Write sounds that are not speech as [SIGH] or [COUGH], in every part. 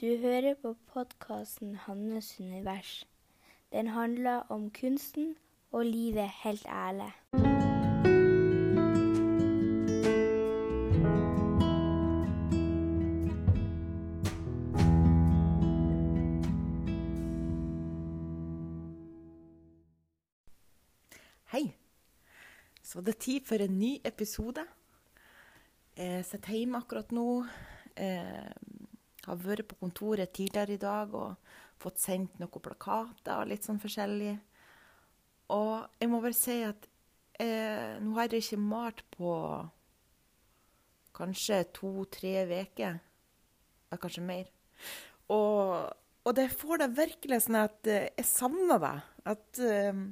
Du hører på podkasten 'Hannes univers'. Den handler om kunsten og livet helt ærlig. Hei. Så det er tid for en ny episode. Jeg sitter hjemme akkurat nå. Eh, har vært på kontoret tidligere i dag og fått sendt noen plakater og litt sånn forskjellig. Og jeg må bare si at eh, nå har jeg ikke malt på kanskje to-tre uker. Kanskje mer. Og, og det får det virkelig sånn at eh, jeg savner det. At eh,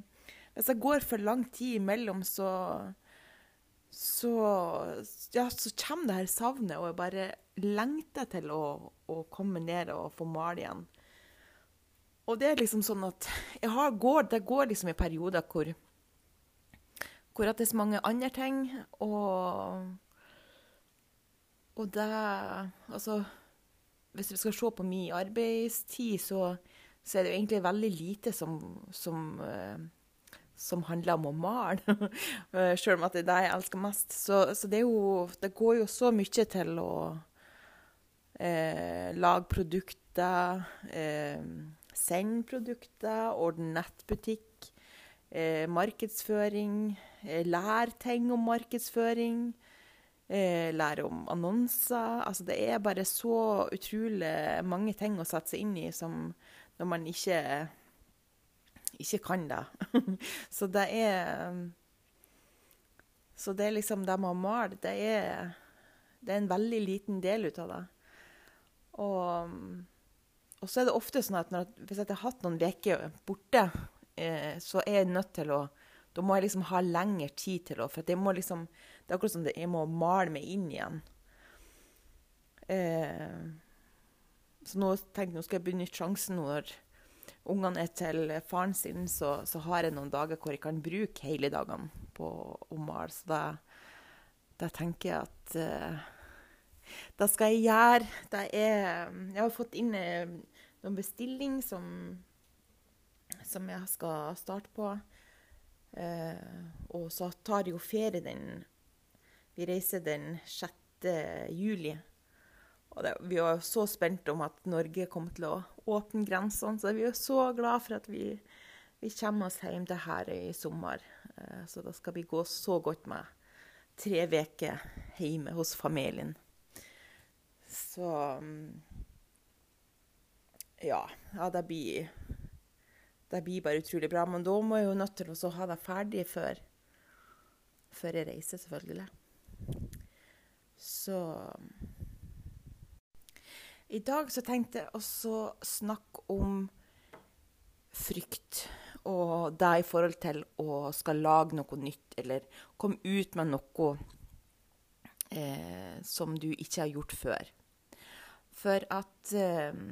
hvis det går for lang tid imellom, så så, ja, så kommer det her savnet, og jeg bare lengter til å, å komme ned og få male igjen. Og det er liksom sånn at har, går, Det går liksom i perioder hvor, hvor det er så mange andre ting, og Og det Altså Hvis vi skal se på min arbeidstid, så, så er det jo egentlig veldig lite som, som eh, som handler om å male, [LAUGHS] sjøl om at det er det jeg elsker mest. Så, så det, jo, det, går jo så mye til å eh, lage produkter, eh, sende produkter, ordne nettbutikk, eh, markedsføring, eh, lære ting om markedsføring, eh, lære om annonser. Altså det er bare så utrolig mange ting å sette seg inn i som når man ikke ikke kan det. [LAUGHS] så det er Så det er liksom det med å male, det er, det er en veldig liten del ut av det. Og, og så er det ofte sånn at når, hvis jeg har hatt noen uker borte, eh, så er jeg nødt til å Da må jeg liksom ha lengre tid til å For det må liksom Det er akkurat som det, jeg må male meg inn igjen. Eh, så nå tenkte jeg nå skal jeg benytte sjansen når ungene er til faren sin, så, så, har jeg noen dager hvor jeg kan bruke hele dagene på å male. Så da, da, tenker jeg at uh, da skal jeg gjøre det er, Jeg har fått inn uh, noen bestilling som, som jeg skal starte på. Uh, og så tar jo ferie den Vi reiser den 6. juli. Det, vi var så spent om at Norge kom til å åpne grensene, så vi er så glad for at vi, vi kommer oss hjem til her i sommer. Eh, så da skal vi gå så godt med tre uker hjemme hos familien. Så mm, ja, ja, det blir Det blir bare utrolig bra. Men da må jeg jo nødt til å ha det ferdig før, før jeg reiser, selvfølgelig. Så i dag så tenkte jeg også snakke om frykt. Og det i forhold til å skal lage noe nytt, eller komme ut med noe eh, som du ikke har gjort før. For at eh,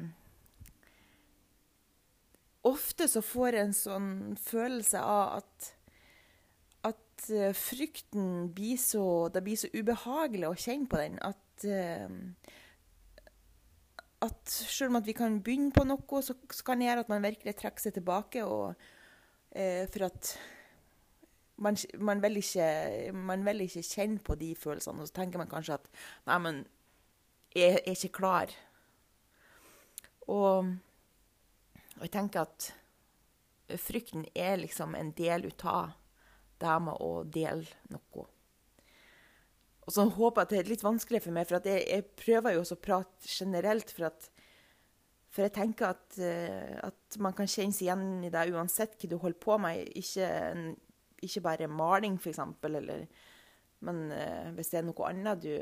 Ofte så får jeg en sånn følelse av at at eh, frykten blir så Det blir så ubehagelig å kjenne på den at eh, at selv om at vi kan begynne på noe, så, så kan det gjøre at man virkelig trekker seg tilbake. Og, eh, for at man, man, vil ikke, man, vil ikke, kjenne på de følelsene. Og så tenker man kanskje at Nei, men jeg er ikke klar. Og, og jeg tenker at frykten er liksom en del ut av det med å dele noe. Og så håper jeg at det er litt vanskelig for meg, for jeg, jeg, prøver jo også å prate generelt. For, at, for jeg tenker at, uh, at, man kan kjenne seg igjen i det uansett hva du holder på med. Ikke, ikke bare maling, f.eks. Men uh, hvis det er noe annet du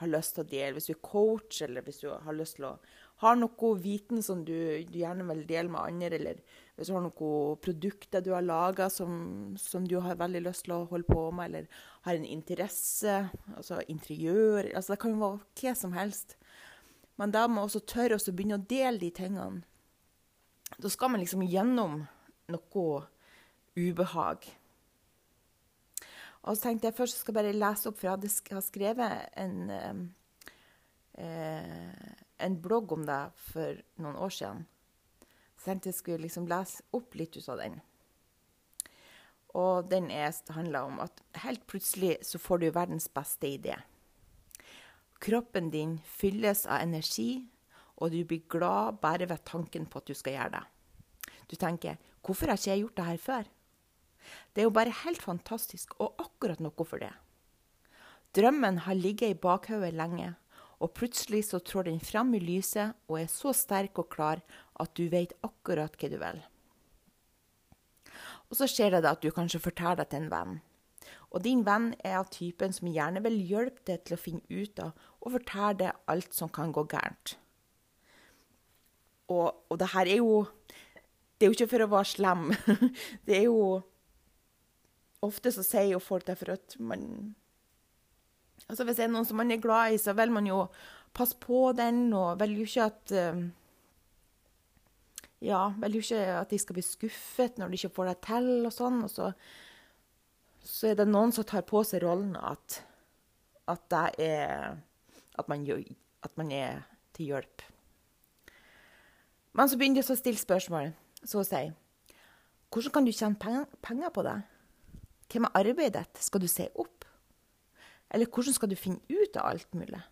har lyst til å dele, hvis du er coach, eller hvis du har lyst til å ha noe viten som du, du gjerne vil dele med andre, eller hvis du har noen produkter du har laga som, som, du har veldig lyst til å holde på med, eller har en interesse, altså interiør altså Det kan jo være hva som helst. Men da må man også tørre å begynne å dele de tingene. Da skal man liksom gjennom noe ubehag. Og så tenkte jeg først skal jeg bare lese opp, for jeg har skrevet en, eh, en blogg om deg for noen år siden. Så jeg tenkte jeg skulle liksom lese opp litt ut av den. Og den handler om at helt plutselig så får du verdens beste idé. Kroppen din fylles av energi, og du blir glad bare ved tanken på at du skal gjøre det. Du tenker 'Hvorfor har ikke jeg gjort det her før?' Det er jo bare helt fantastisk, og akkurat noe for det. Drømmen har ligget i bakhodet lenge, og plutselig så trår den frem i lyset og er så sterk og klar at du vet akkurat hva du vil. Og så skjer det at du kanskje forteller det til en venn. Og din venn er av typen som gjerne vil hjelpe deg til å finne ut av og fortelle deg alt som kan gå gærent. Og, og det her er jo Det er jo ikke for å være slem. [LAUGHS] Det er jo Ofte så sier jo folk det for at man Altså Hvis det er noen som man er glad i, så vil man jo passe på den, og vil jo ikke at uh, ja, vil jo ikke at de skal bli skuffet når de ikke får det til, og sånn. Og så, så er det noen som tar på seg rollen at, at det er at man, at man, er til hjelp. Men så begynner de å stille spørsmål. Så å si Hvordan kan du tjene penger på det? Hvem er arbeidet ditt? Skal du se opp? Eller hvordan skal du finne ut av alt mulig?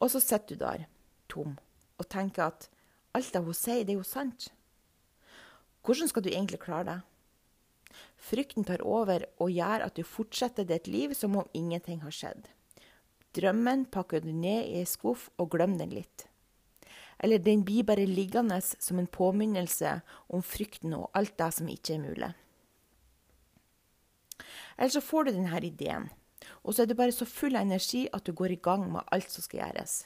Og så sitter du der tom og tenker at alt det hun sier, det er jo sant. Hvordan skal du egentlig klare det? Frykten tar over og gjør at du fortsetter ditt liv som om ingenting har skjedd. Drømmen pakker du ned i ei skuff og glemmer den litt. Eller den blir bare liggende som en påminnelse om frykten og alt det som ikke er mulig. Eller så får du denne ideen, og så er du bare så full av energi at du går i gang med alt som skal gjøres.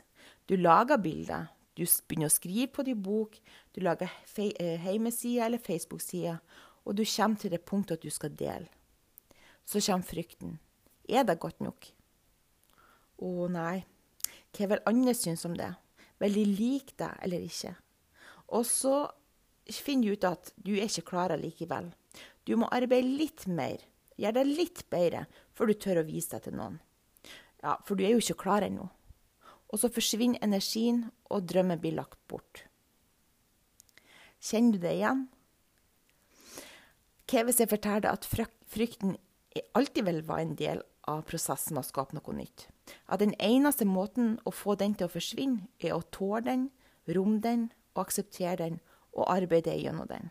Du lager bilder, du begynner å skrive på din bok, du lager hjemmeside eh, eller Facebook-side, og du kommer til det punktet at du skal dele. Så kommer frykten. Er det godt nok? Å nei, hva vil andre synes om det? Vil de like deg eller ikke? Og så finner du ut at du er ikke klar likevel. Du må arbeide litt mer, gjøre det litt bedre, før du tør å vise deg til noen. Ja, for du er jo ikke klar ennå og så forsvinner energien, og drømmen blir lagt bort. Kjenner du det igjen? Hva hvis jeg forteller at frykten alltid vil være en del av prosessen med å skape noe nytt? At den eneste måten å få den til å forsvinne, er å tåle den, romme den og akseptere den og arbeide gjennom den.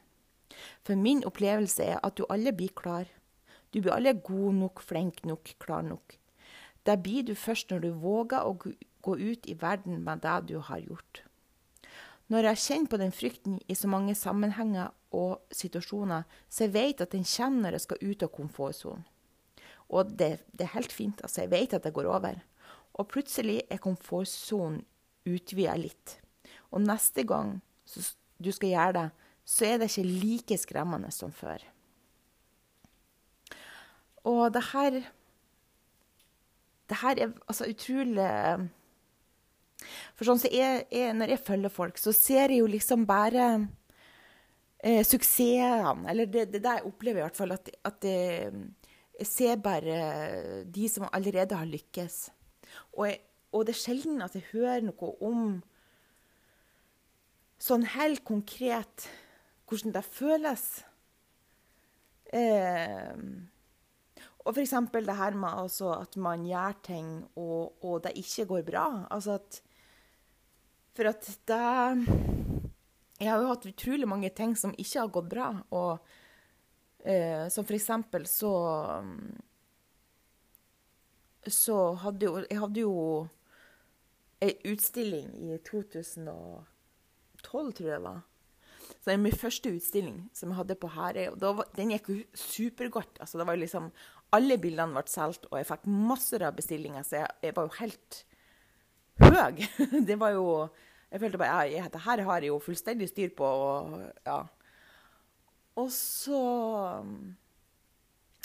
For min opplevelse er at du alle blir klar. Du blir aldri god nok, flink nok, klar nok. Det blir du først når du våger å gå ut i verden med det du har gjort. Når jeg kjenner på den frykten i så mange sammenhenger og situasjoner, så jeg vet at den kommer når jeg skal ut av komfortsonen. Og det, det, er helt fint. altså Jeg vet at det går over. Og plutselig er komfortsonen utvida litt. Og neste gang du skal gjøre det, så er det ikke like skremmende som før. Og det her Det her er altså utrolig for sånn så jeg, jeg, når jeg følger folk, så ser jeg jo liksom bare eh, suksessene. Eller det, det der jeg opplever i hvert fall, at, at jeg, jeg, ser bare de som allerede har lykkes. Og, jeg, og, det er sjelden at jeg hører noe om sånn helt konkret hvordan det føles. Eh, og f.eks. det her med altså at man gjør ting, og, og, det ikke går bra. Altså at for at det Jeg har jo hatt utrolig mange ting som ikke har gått bra. Og eh, som eksempel så Så hadde jo Jeg hadde jo ei utstilling i 2012, tror jeg det var. Så det er min første utstilling som jeg hadde på Herøy. og var, Den gikk jo supergodt. Altså, det var liksom, alle bildene ble solgt, og jeg fikk masser av bestillinger, så jeg, jeg var jo helt høy. [LAUGHS] Det var jo Jeg følte bare ja, dette her har jeg jo fullstendig styr på. Og, ja. og så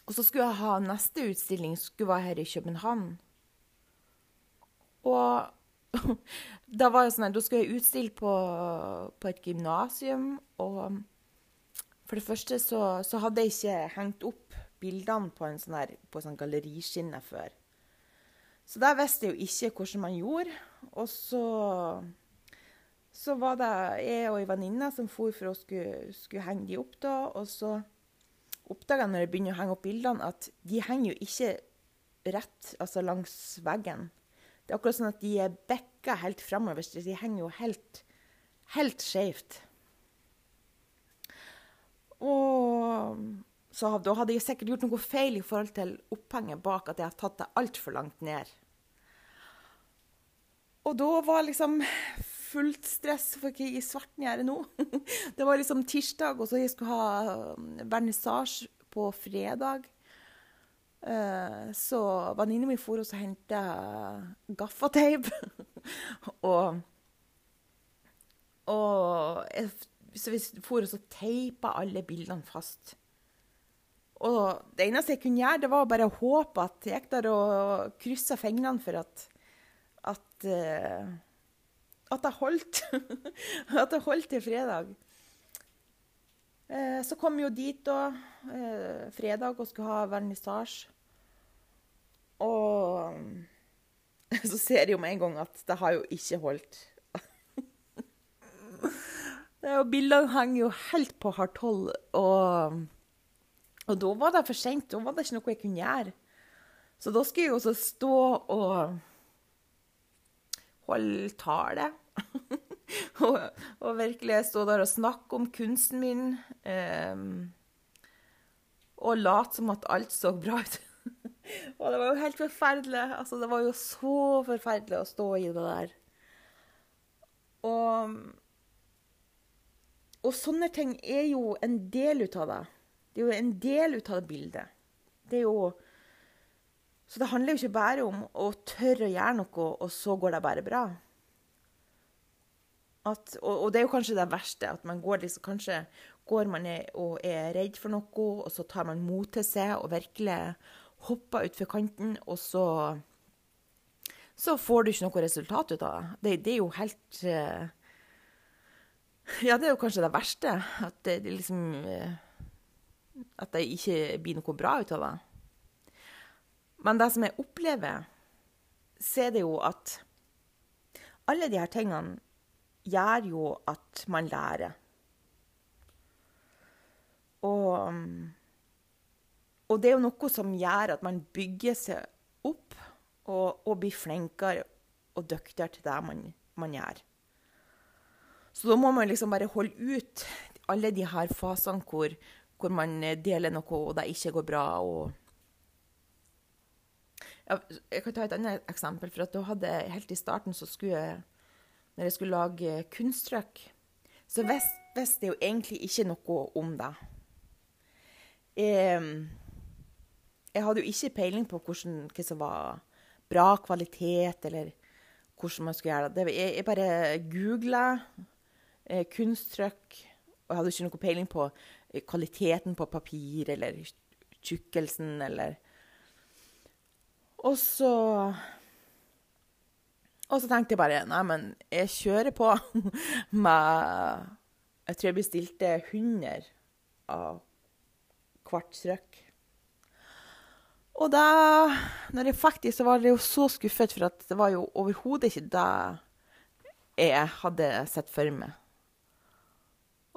Og så skulle jeg ha neste utstilling, skulle være her i København. Og [LAUGHS] da var jeg sånn, da skulle jeg utstille på, på et gymnasium. Og for det første så, så, hadde jeg ikke hengt opp bildene på en sånn, her, sånn galleriskinne før. Så der visste jeg jo ikke hvordan man gjorde. Og så, så var det jeg og ei venninne som for for å skulle, skulle, henge de opp. da, Og så oppdaga jeg når jeg begynner å henge opp bildene, at de henger jo ikke rett, altså langs veggen. Det er akkurat sånn at de er bekka helt framover. De henger jo helt, helt skjevt. Og så da hadde jeg sikkert gjort noe feil i forhold til opphenget bak, at jeg hadde tatt det altfor langt ned. Og da var liksom fullt stress for hva i svarten gjøre nå. [LAUGHS] Det var liksom tirsdag, og så jeg skulle ha um, vernissasje på fredag. Eh, så venninna mi for og henta gaffateip. [LAUGHS] og og jeg, så vi for og teipa alle bildene fast. Og det eneste jeg kunne gjøre, det var bare å håpe at jeg gikk der og kryssa fingrene for at at, uh, at jeg holdt. [LAUGHS] at jeg holdt til fredag. Uh, så kom vi jo dit da, uh, fredag og skulle ha vernissasje. Og [LAUGHS] så ser jeg jo med en gang at det har jo ikke holdt. [LAUGHS] det jo Bildene henger jo helt på hardt hold. og... Og da var det for sent. Da var det ikke noe jeg kunne gjøre. Så da skulle jeg også stå og holde tale. [LAUGHS] og, og, virkelig stå der og snakke om kunsten min. Um, og late som at alt så bra ut. [LAUGHS] og det var jo helt forferdelig. Altså, det var jo så forferdelig å stå i det der. Og, og sånne ting er jo en del ut av det. Det er jo en del ut av det bildet. Det er jo Så det handler jo ikke bare om å tørre å gjøre noe, og så går det bare bra. At, og, og, det er jo kanskje det verste, at man går liksom Kanskje går man og er redd for noe, og så tar man mot til seg og virkelig hopper utfor kanten, og så så får du ikke noe resultat ut av det. Det, det er jo helt uh, Ja, det er jo kanskje det verste. At det, det liksom uh, at det ikke blir noe bra ut av det. Men det som jeg opplever, så er det jo at alle de her tingene gjør jo at man lærer. Og, og det er jo noe som gjør at man bygger seg opp og, og blir flinkere og dyktigere til det man, man gjør. Så da må man liksom bare holde ut alle de her fasene hvor hvor man eh, deler noe, og det ikke går bra. og jeg kan ta et annet eksempel. for da hadde Helt i starten, så skulle jeg, når jeg skulle lage kunsttrykk, så visste jeg jo egentlig ikke noe om det. Jeg, jeg hadde jo ikke peiling på hvordan, hva som var bra kvalitet, eller hvordan man skulle gjøre det. Jeg, jeg bare googla eh, kunsttrykk, og jeg hadde ikke noe peiling på kvaliteten på papir eller tjukkelsen eller Og så Og så tenkte jeg bare Nei, men jeg kjører på [LAUGHS] med Jeg tror jeg bestilte 100 av hvert strøk. Og da når jeg faktisk så var jeg jo så skuffet, for at det var jo overhodet ikke det jeg hadde sett for meg.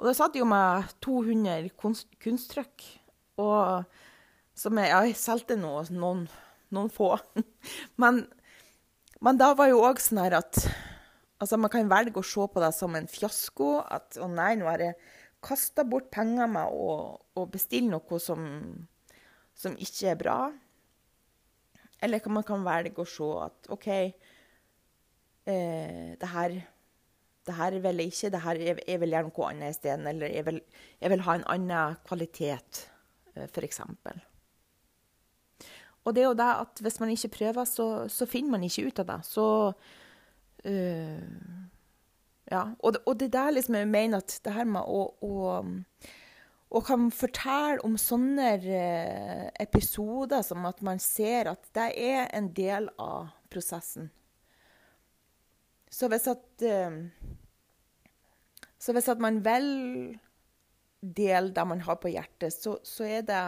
Og da satt jo med 200 kunst, kunsttrykk. Og som jeg, jeg solgte noen, noen få. [LAUGHS] men, men da var jo òg sånn her at altså Man kan velge å se på det som en fiasko. At å nei, nå har jeg kasta bort penger med å, å bestille noe som, som ikke er bra. Eller man kan velge å se at OK, eh, det her det her vil jeg ikke, det her, jeg, jeg vil gjøre noe annet isteden. Eller jeg vil, jeg vil, ha en annen kvalitet, eh, f.eks. Og det er jo det at hvis man ikke prøver, så, så finner man ikke ut av det. Så øh, Ja. Og, og det er der liksom jeg mener at det her med å, å, å kan fortelle om sånne uh, episoder som at man ser at det er en del av prosessen. Så hvis at uh, Så hvis at man velger del det man har på hjertet, så, så er det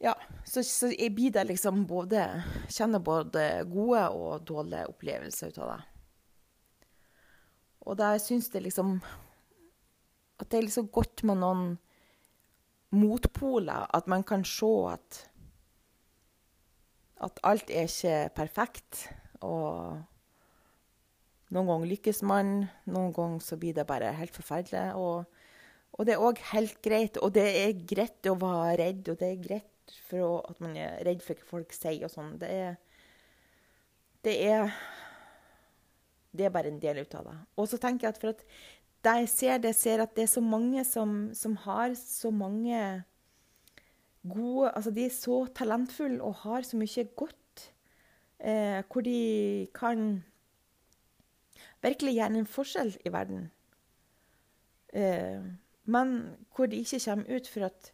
Ja, så, så blir det liksom både Kjenner både gode og dårlige opplevelser ut av det. Og da syns jeg liksom At det er liksom godt med noen motpoler. At man kan se at At alt er ikke perfekt. Og noen ganger lykkes man, noen ganger så blir det bare helt forferdelig. Og, og det er òg helt greit. Og det er greit å være redd, og det er greit for å, at man er redd for hva folk sier og sånn. Det Det er Det er bare en del ut av det. Og så tenker jeg at for at det jeg ser, det jeg ser at det er så mange som, som har så mange gode Altså, de er så talentfulle og har så mye godt. Eh, hvor de kan virkelig gjøre en forskjell i verden. Eh, men hvor de ikke kommer ut for at,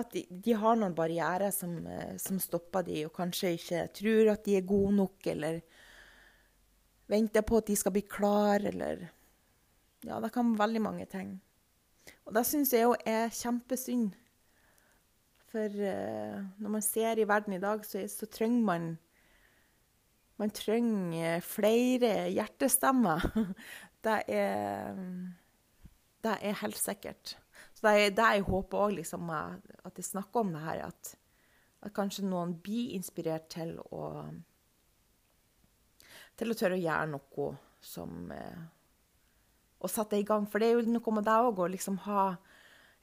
at de, de, har noen barrierer som, eh, som, stopper de, og kanskje ikke tror at de er gode nok, eller venter på at de skal bli klar, eller Ja, det kan veldig mange ting. Og det syns jeg jo er kjempesynd. For eh, når man ser i verden i dag, så, så trenger man man trenger flere hjertestemmer. [LAUGHS] Det er, det er helt sikkert. Så det er det jeg håper òg, liksom, at jeg snakker om det her. At, at, kanskje noen blir inspirert til å til å tørre å gjøre noe som eh, Å sette i gang. For det er jo noe med det òg å liksom ha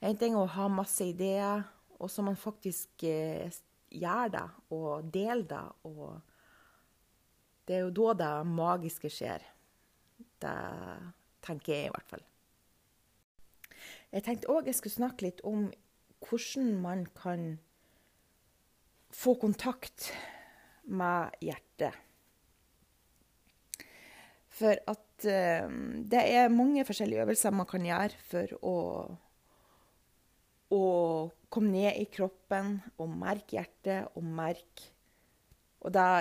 En ting å ha masse ideer, og så man faktisk eh, gjør det og deler det. og det er jo da det magiske skjer. Det tenker jeg i hvert fall. Jeg tenkte òg jeg skulle snakke litt om hvordan man kan få kontakt med hjertet. For at uh, det er mange forskjellige øvelser man kan gjøre for å, å komme ned i kroppen og merke hjertet og merke Og da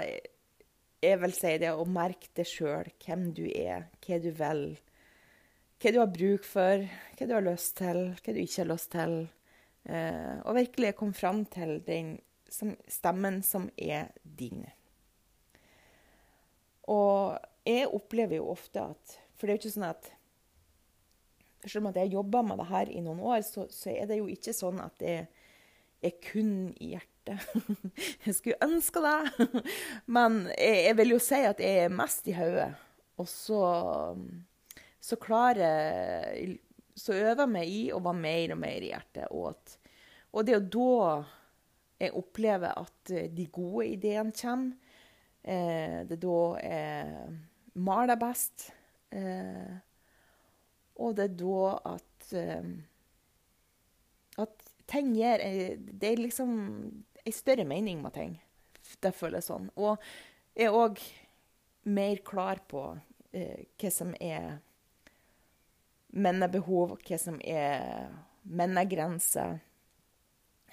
jeg vil si det å merke det sjøl, hvem du er, hva du vil. Hva du har bruk for, hva du har lyst til, hva du ikke har lyst til. Eh, og virkelig komme fram til den som, stemmen som er din. Og jeg opplever jo ofte at For det er jo ikke sånn at Selv om jeg har jobba med det her i noen år, så, så, er det jo ikke sånn at det er kun i hjertet. [LAUGHS] Jeg skulle ønske det. Men jeg, vil jo si at jeg er mest i hodet. Og så, så klarer Så øver jeg meg i å være mer og mer i hjertet. Og, at, og det er jo da jeg opplever at de gode ideene kommer. Eh, det er da jeg maler best. Eh, og det er da eh, at ting gir Det er liksom en større mening med ting. Det føles sånn. Og jeg er òg mer klar på eh, hva som er mennebehov, hva som er mennegrenser.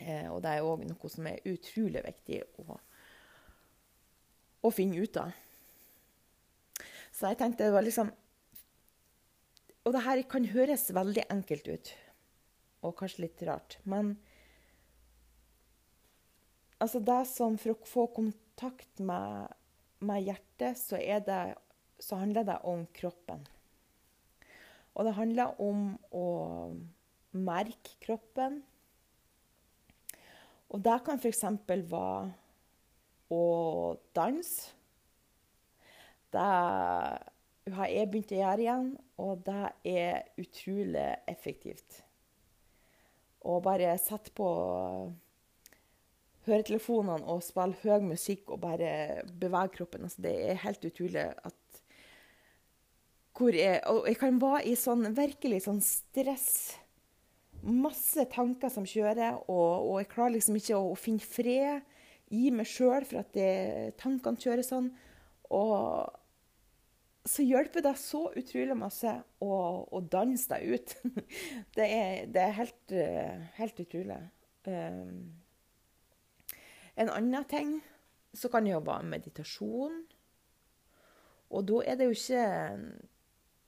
Eh, og det er òg noe som er utrolig viktig å, å, finne ut av. Så jeg tenkte det var liksom Og det her kan høres veldig enkelt ut, og kanskje litt rart, men Altså det som For å få kontakt med, med hjertet, så, det, så, handler det om kroppen. Og det handler om å merke kroppen. Og det kan f.eks. være å danse. Det har jeg begynt å gjøre igjen, og det er utrolig effektivt. Å bare sette på høretelefonene og spille høy musikk og bare bevege kroppen. Altså, det er helt utrolig at hvor jeg, Og jeg kan være i sånn virkelig sånn stress. Masse tanker som kjører, og, og jeg klarer liksom ikke å, å finne fred i meg sjøl for at det, tankene kjører sånn. Og så hjelper det så utrolig masse å, å danse deg ut. [LAUGHS] det, er, det er, helt, helt utrolig. Um, en annen ting så kan det jo være meditasjon. Og da er det jo ikke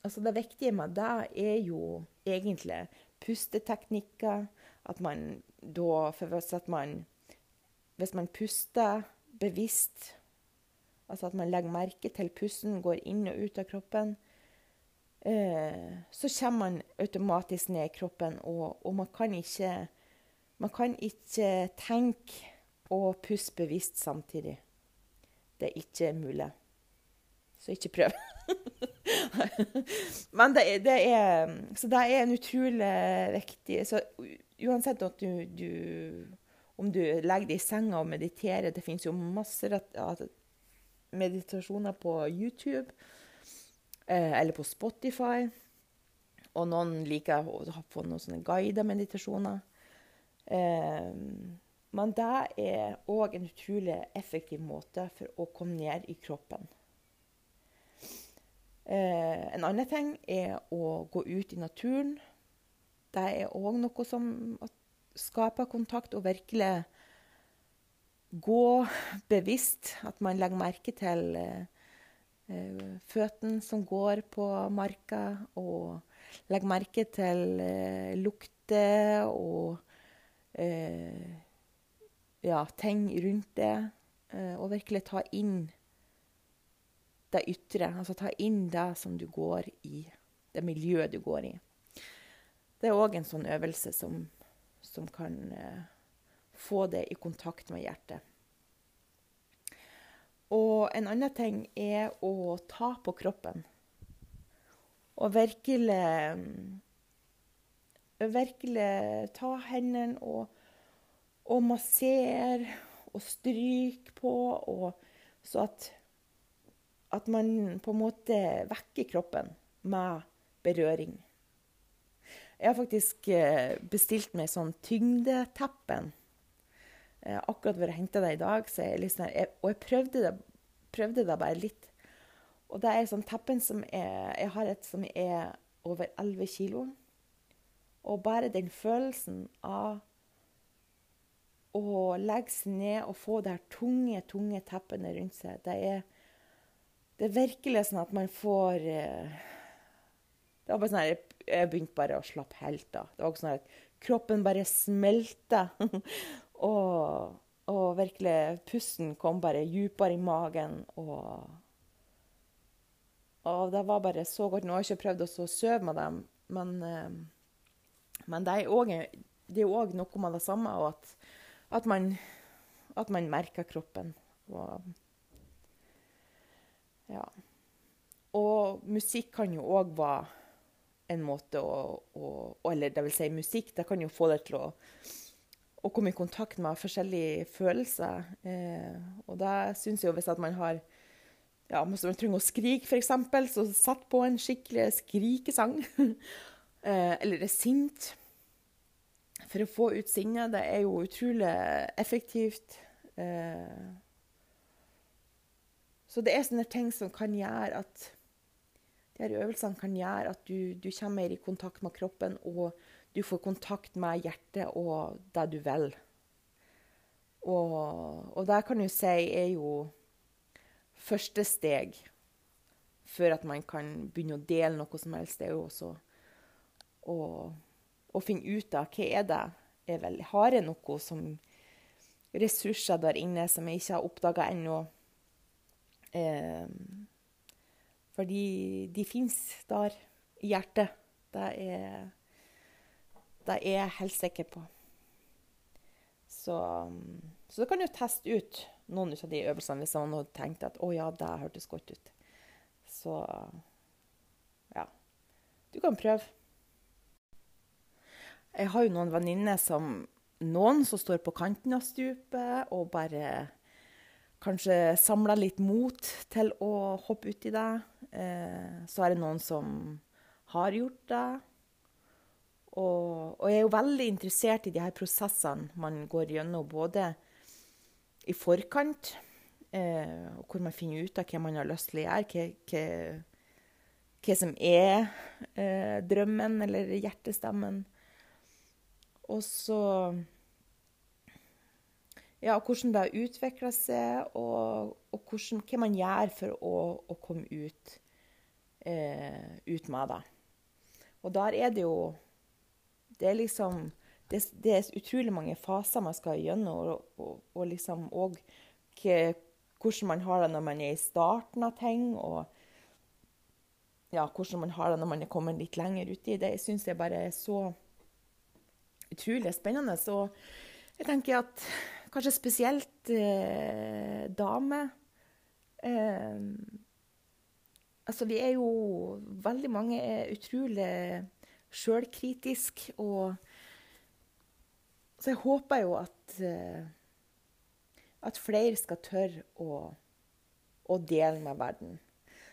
Altså, det viktige med det er jo egentlig pusteteknikker. At man da For hvis man Hvis man puster bevisst, altså at man legger merke til pusten går inn og ut av kroppen, eh, så kommer man automatisk ned i kroppen, og, og man kan ikke Man kan ikke tenke og puste bevisst samtidig. Det er ikke mulig. Så ikke prøv. [LAUGHS] Men det det er, Så det er en utrolig viktig Så uansett at du, du Om du legger deg i senga og mediterer Det finnes jo masse meditasjoner på YouTube eh, eller på Spotify. Og noen liker å få noen sånne guidede meditasjoner. Eh, men det er òg en utrolig effektiv måte for å komme ned i kroppen. Eh, en annen ting er å gå ut i naturen. Det er òg noe som skaper kontakt, og virkelig gå bevisst. At man legger merke til eh, eh, føttene som går på marka, og legger merke til eh, lukter og eh, ja, ting rundt det. Eh, og virkelig ta inn det ytre. Altså ta inn det som du går i, det miljøet du går i. Det er òg en sånn øvelse som, som kan eh, få det i kontakt med hjertet. Og en annen ting er å ta på kroppen. Og virkelig Virkelig ta hendene og, og massere og stryke på, og, så at at man på en måte vekker kroppen med berøring. Jeg har faktisk eh, bestilt meg sånn tyngdeteppen. Har akkurat vært og henta det i dag, jeg liksom, jeg, og jeg prøvde det, prøvde det, bare litt. Og det er sånn teppen som er Jeg har et som er over 11 kilo. Og bare den følelsen av å legge seg ned og få de her tunge, tunge teppene rundt seg, det er det er virkelig sånn at man får eh, Det var bare sånn at Jeg begynte bare å slappe helt av. Det var sånn at kroppen bare smelta. [LAUGHS] og, og, virkelig pusten kom bare dypere i magen. Og, og det var bare så godt. Nå har jeg ikke prøvd å sove med dem, men, eh, men det er jo òg noe med det samme, og at, at, man, at man merker kroppen. Og, ja. Og musikk kan jo òg være en måte å, å, Eller det vil si, musikk det kan jo få deg til å, å komme i kontakt med forskjellige følelser. Eh, og da syns jeg jo hvis at man har ja, Hvis man trenger å skrike, f.eks., så sett på en skikkelig skrikesang. [LAUGHS] eh, eller er sint. For å få ut sinnet. Det er jo utrolig effektivt. Eh, så det er sånne ting som kan gjøre at de her øvelsene kan gjøre at du, du kommer mer i kontakt med kroppen, og du får kontakt med hjertet og det du vil. Og, og det kan du si er jo første steg før at man kan begynne å dele noe som helst. Det er jo også å, å finne ut av hva er det er vel, Har jeg noe som ressurser der inne som jeg ikke har oppdaga ennå? Eh, fordi de fins der i hjertet. Det er, det er jeg helt sikker på. Så, så da kan du teste ut noen av de øvelsene hvis man hadde tenkt at å ja, det hørtes godt ut. Så ja. Du kan prøve. Jeg har jo noen venninner som Noen som står på kanten av stupet og bare kanskje samler litt mot til å hoppe uti det. Eh, så er det noen som har gjort det. Og, og, jeg er jo veldig interessert i de her prosessene man går gjennom, både i forkant, eh, hvor man finner ut av hva man har lyst til å gjøre, hva, hva, hva som er eh, drømmen eller hjertestemmen. Og så ja, hvordan det har utvikla seg, og, og hvordan, hva man gjør for å, å komme ut, eh, ut, med det. Og der er det jo Det er liksom det, det, er utrolig mange faser man skal gjennom, og, og, og liksom òg hvordan man har det når man er i starten av ting, og ja, hvordan man har det når man er kommet litt lenger uti. Det syns jeg bare er så utrolig spennende. Så jeg tenker at kanskje spesielt eh, damer eh, Altså, vi er jo Veldig mange er utrolig sjølkritiske og Så jeg håper jo at eh, at flere skal tørre å, å dele med verden.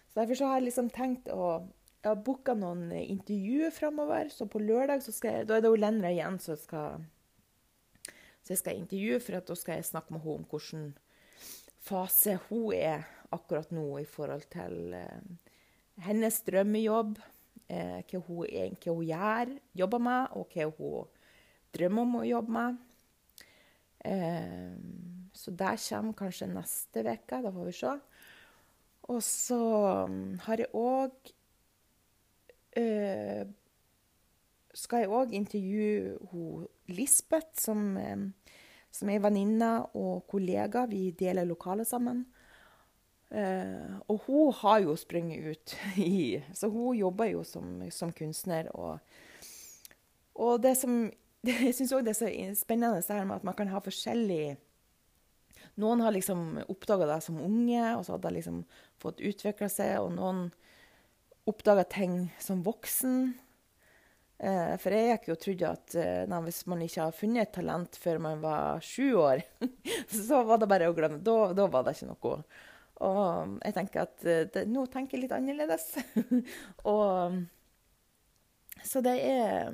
Så Derfor så har jeg liksom tenkt å Jeg har booka noen intervjuer framover. Så på lørdag så jeg, da er det Lendra igjen som skal så jeg skal intervjue, for da skal jeg snakke med henne om hvilken fase hun er akkurat nå i forhold til eh, hennes drømmejobb. Eh, hva, hun, hva hun gjør, jobber med, og hva hun drømmer om å jobbe med. Eh, så det kommer kanskje neste uke. Da får vi se. Og så mm, har jeg òg øh, Skal jeg òg intervjue hun Lisbeth, som, øh, som er venninne og kollega. Vi deler lokalet sammen. Uh, og hun har jo sprunget ut [LAUGHS] i Så hun jobber jo som, som kunstner. Og, og det som [LAUGHS] Jeg syns òg det er så spennende det her med at man kan ha forskjellig noen har liksom oppdaga det som unge, og så hadde de liksom fått utvikla seg. Og noen oppdaga ting som voksen. Eh, for jeg gikk jo og trodde at eh, nei, hvis man ikke har funnet et talent før man var sju år, [LAUGHS] så var det bare å glemme. Da, da var det ikke noe. Og jeg tenker at eh, det, nå tenker jeg litt annerledes. [LAUGHS] og Så det er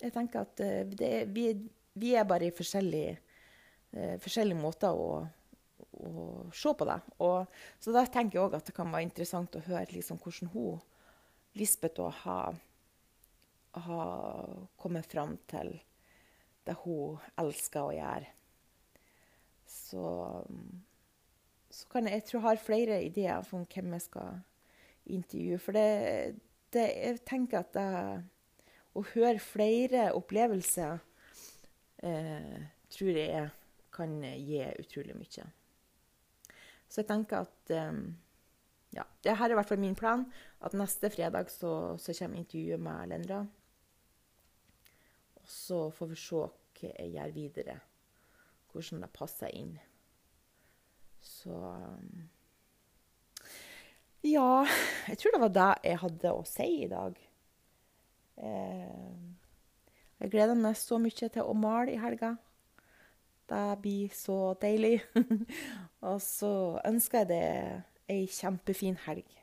Jeg tenker at eh, er, vi, vi, er bare i forskjellige uh, forskjellige måter å, å, se på det. Og, så da tenker jeg òg at det kan være interessant å høre liksom, hvordan hun, Lisbeth, har, ha kommet fram til det hun elsker å gjøre. Så, så kan jeg, jeg tror jeg har flere ideer om hvem jeg skal intervjue. For det, det jeg tenker at det, å høre flere opplevelser eh, tror jeg kan gi utrolig mye. Så jeg tenker at eh, ja, det her er i hvert fall min plan. At neste fredag så, så kommer intervjuet med Lendra. Og så får vi se hva jeg gjør videre. Hvordan det passer inn. Så um, Ja, jeg tror det var det jeg hadde å si i dag. Eh, jeg gleder meg så mye til å male i helga. Det blir så deilig. [LAUGHS] og så ønsker jeg deg ei kjempefin helg.